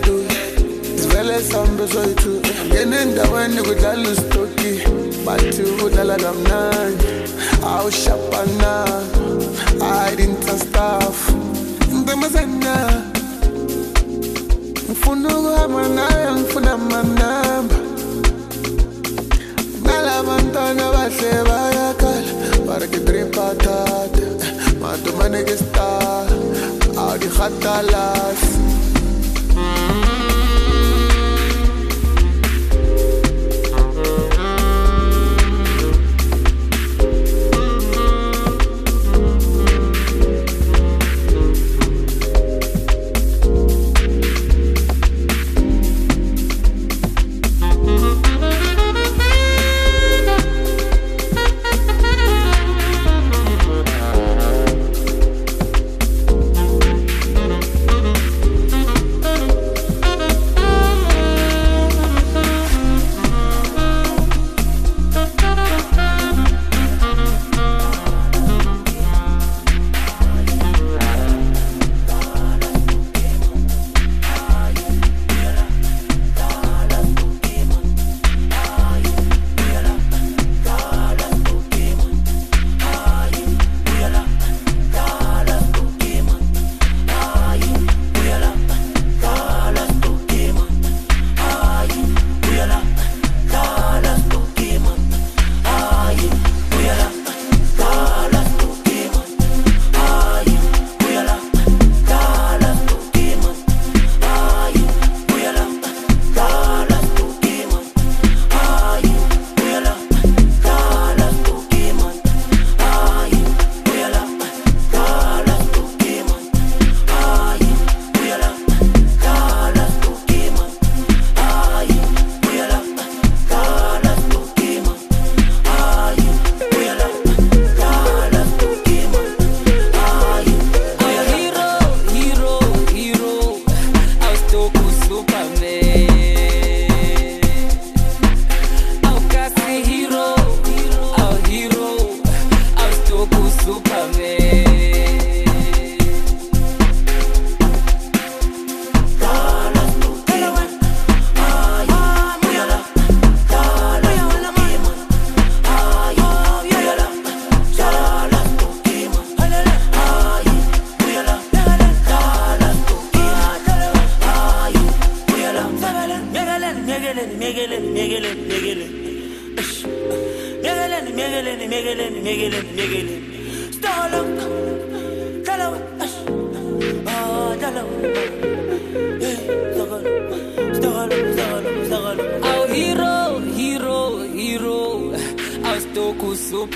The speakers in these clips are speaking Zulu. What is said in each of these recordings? ngedu sivele sihambe soyithu ngena endaweni kudlala usitoki bathi udlala kamnani awushapana aidintastaf ntombazana ngifuna ukuhamba nayo ngifuna manamba nalabantwana bahle bayakhala barikidripatata madomanekestar awudihatalazi Música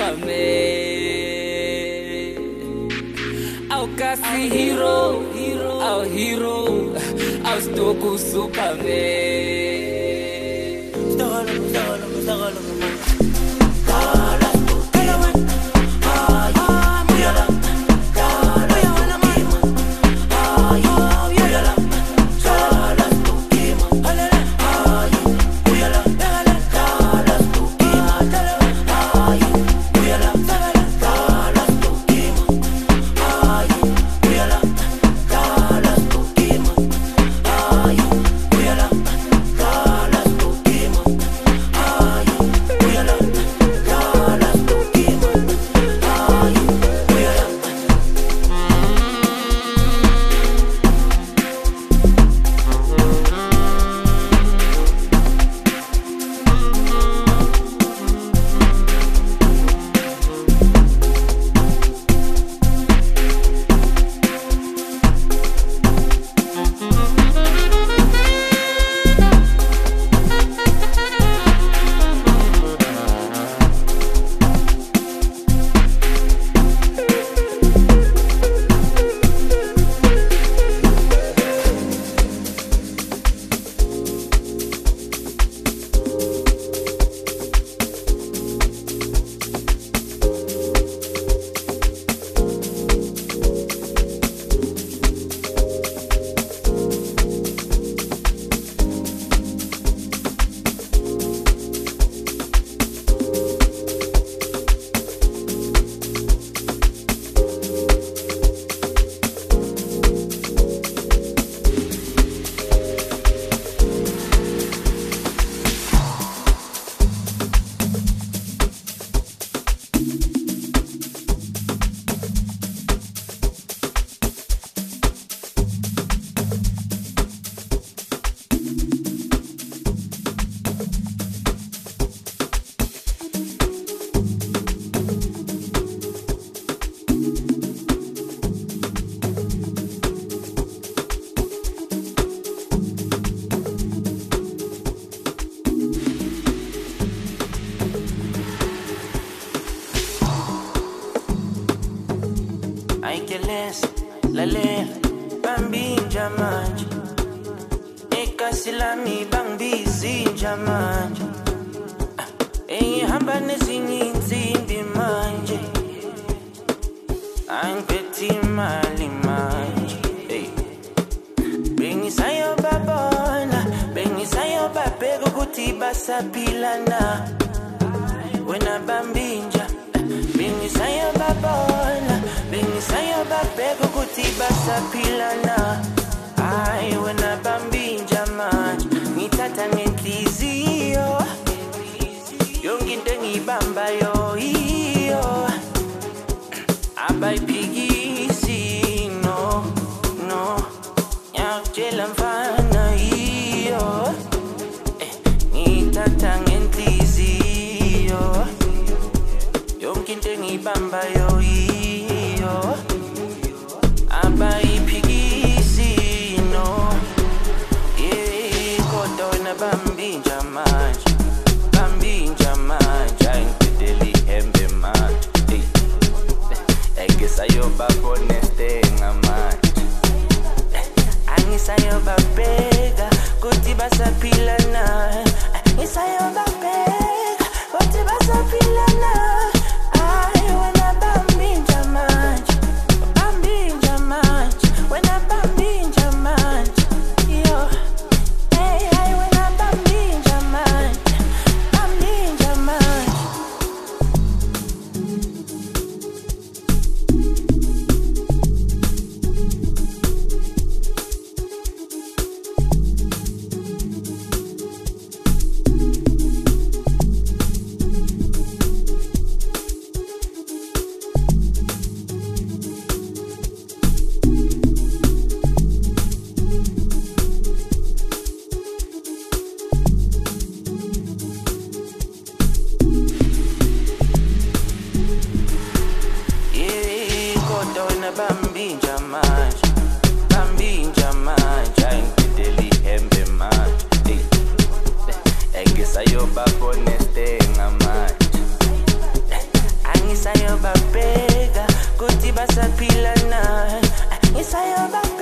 pame au kasi hero hero au hero au stoku supame imali hey. bengisa yobabona bengisa yobabheka ukuthi basaphila na wena bambinja bengisa yobabona bengisa yobabheka ukuthi basaphila na hayi wena bambinja manje ngithatha ngenhliziyo tshela mfana iyo eh, ngithatha ngenhliziyo yonke into engiyibambayo Tiba sa pila na eh, Isa yo bang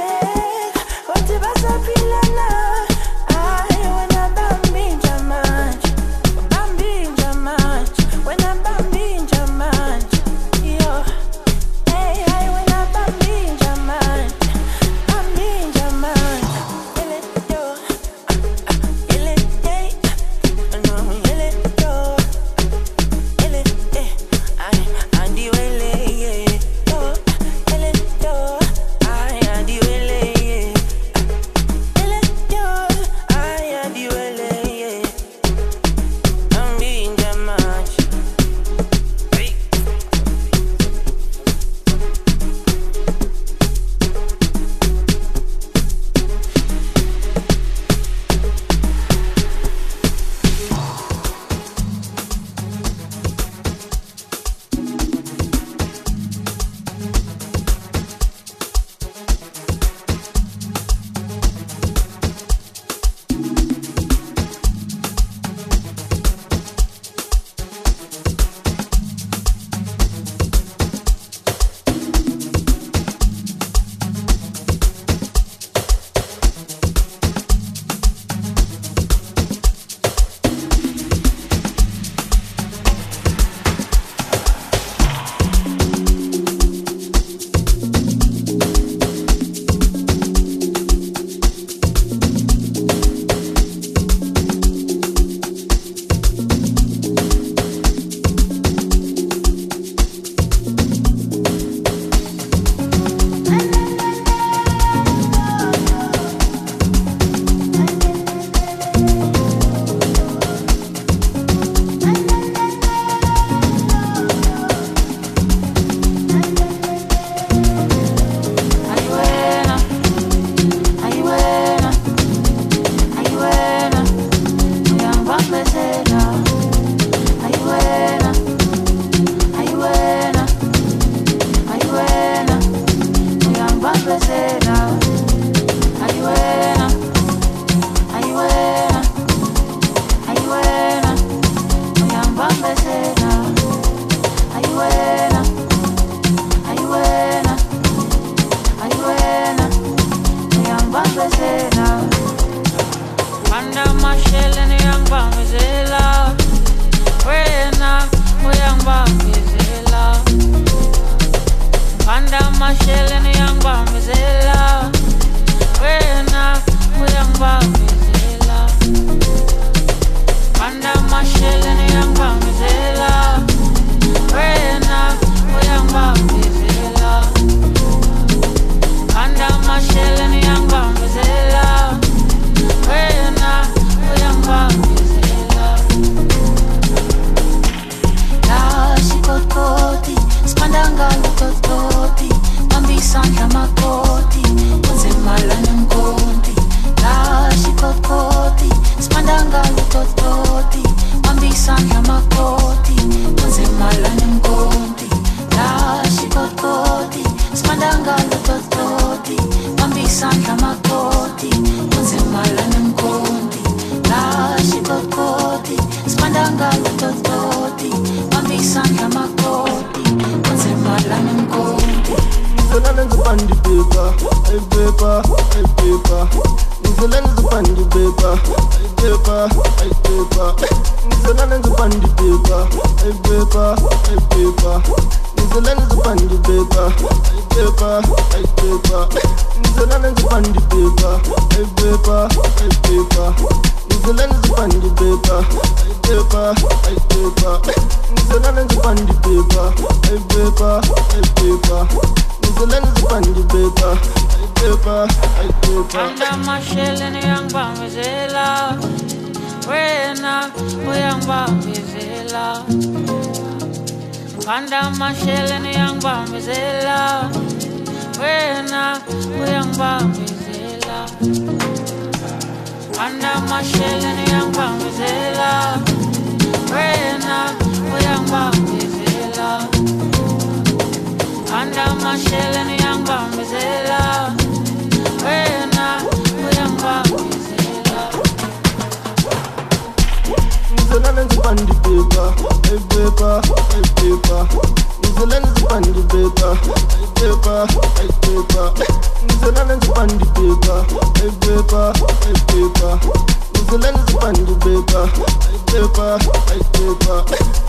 paper, hey paper, hey paper. Nizolana zipandi paper, hey paper, hey paper. Nizolana zipandi paper, hey paper, hey paper. Nizolana zipandi paper, hey paper, hey paper. Nizolana zipandi paper, hey paper, hey paper. Nizolana zipandi paper, hey paper, hey paper. Nizolana zipandi paper, hey paper, hey paper. even envy on the paper. Paper, paper. Under my shell and young bomb is a love. When I, young bomb is a love. Under my shell and young bomb is a love. When I, young bomb is a love. Under my shell and young bomb is a love. When I, young bomb is a love. Anda masheleni uyangibambezela Wena eh, uyangibambezela Ngizolala ngibandi paper, hey paper, hey paper Ngizolala ngibandi paper, hey paper, hey paper Ngizolala ngibandi paper, hey paper, hey paper ngisebenza ubandi paper hey paper hey paper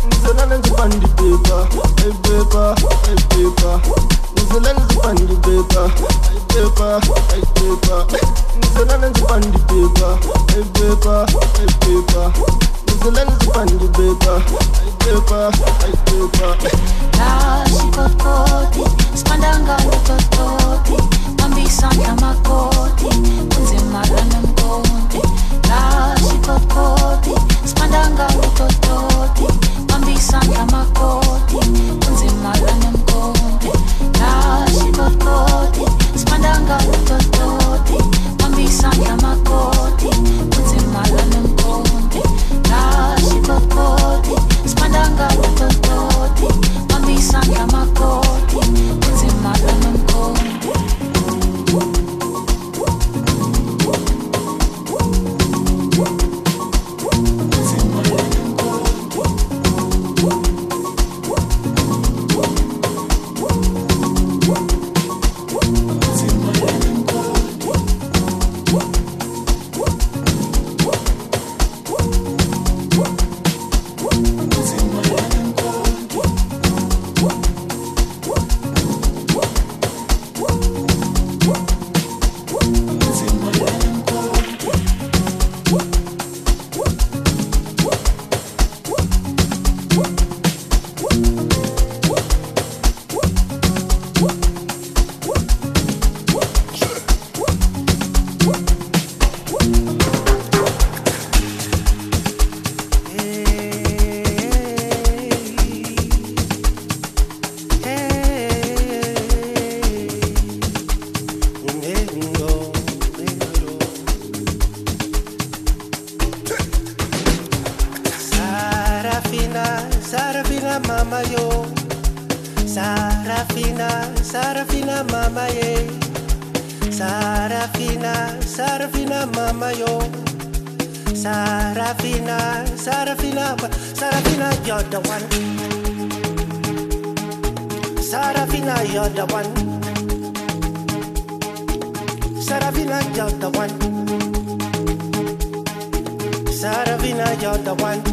ngisebenza ubandi paper hey paper hey paper ngisebenza ubandi paper hey paper hey paper ngisebenza ubandi paper hey paper hey paper ngisebenza ubandi paper hey paper hey paper la shikototi skwandanga ngototi ambisana makoti kunzimala nomkonti lashikotkoti siphandanga utototi ambisana makoti kunzimala nomkonti lashikotkoti siphandanga utototi ambisana makoti kunzimala nomkonti lashikotkoti Sarafina, Sarafina, Sarafina, you're the one. Sarafina, you're the one. Sarafina, you're the one. Sarafina, you're the one.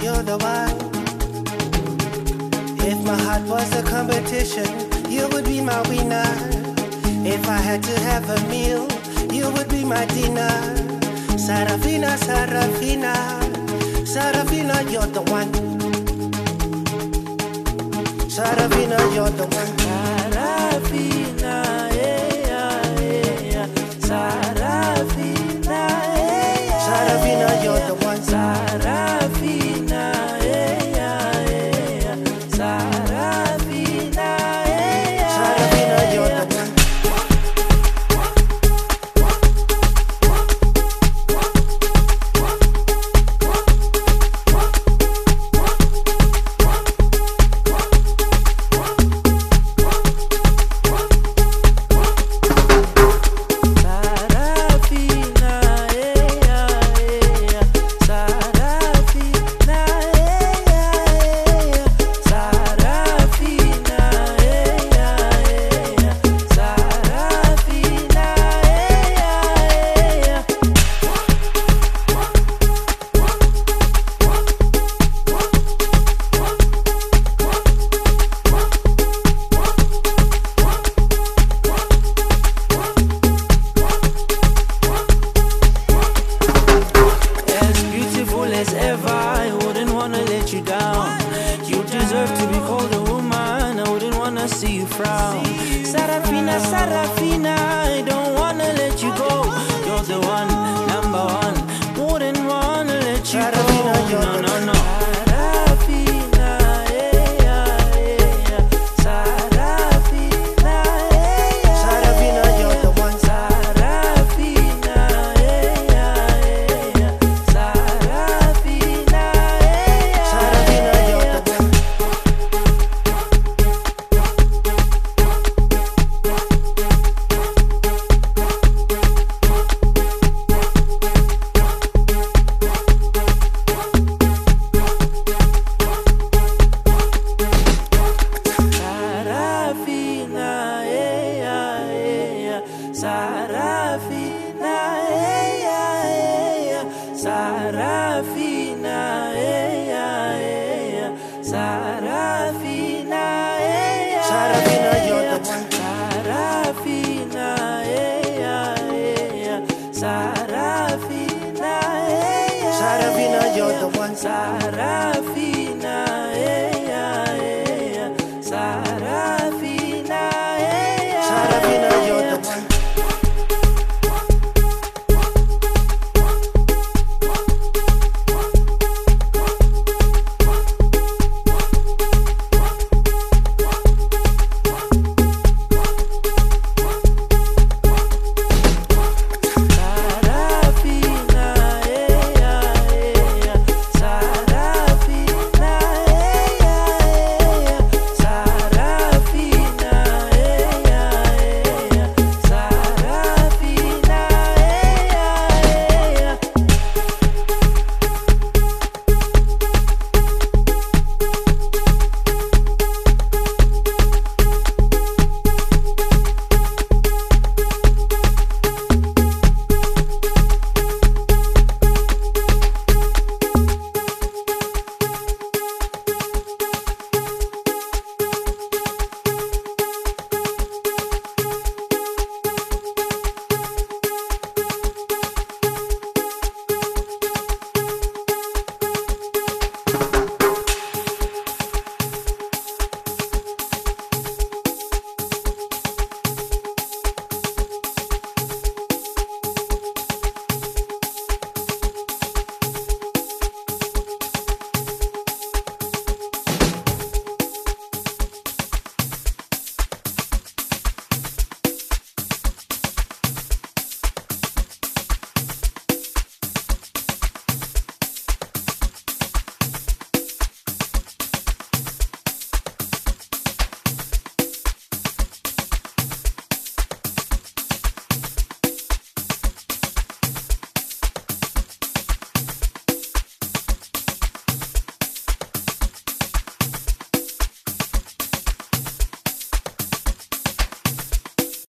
You're the one. If my heart was a competition, you would be my winner. If I had to have a meal, you would be my dinner. Sarafina, Sarafina, Sarafina, you're the one. Sarafina, you're the one. Sarafina, yeah, yeah, yeah. Sarafina, yeah, yeah. Sarafina, you're the one. Sarafina. Sarafina, hey, Sarafina, you're the one. Sarafina.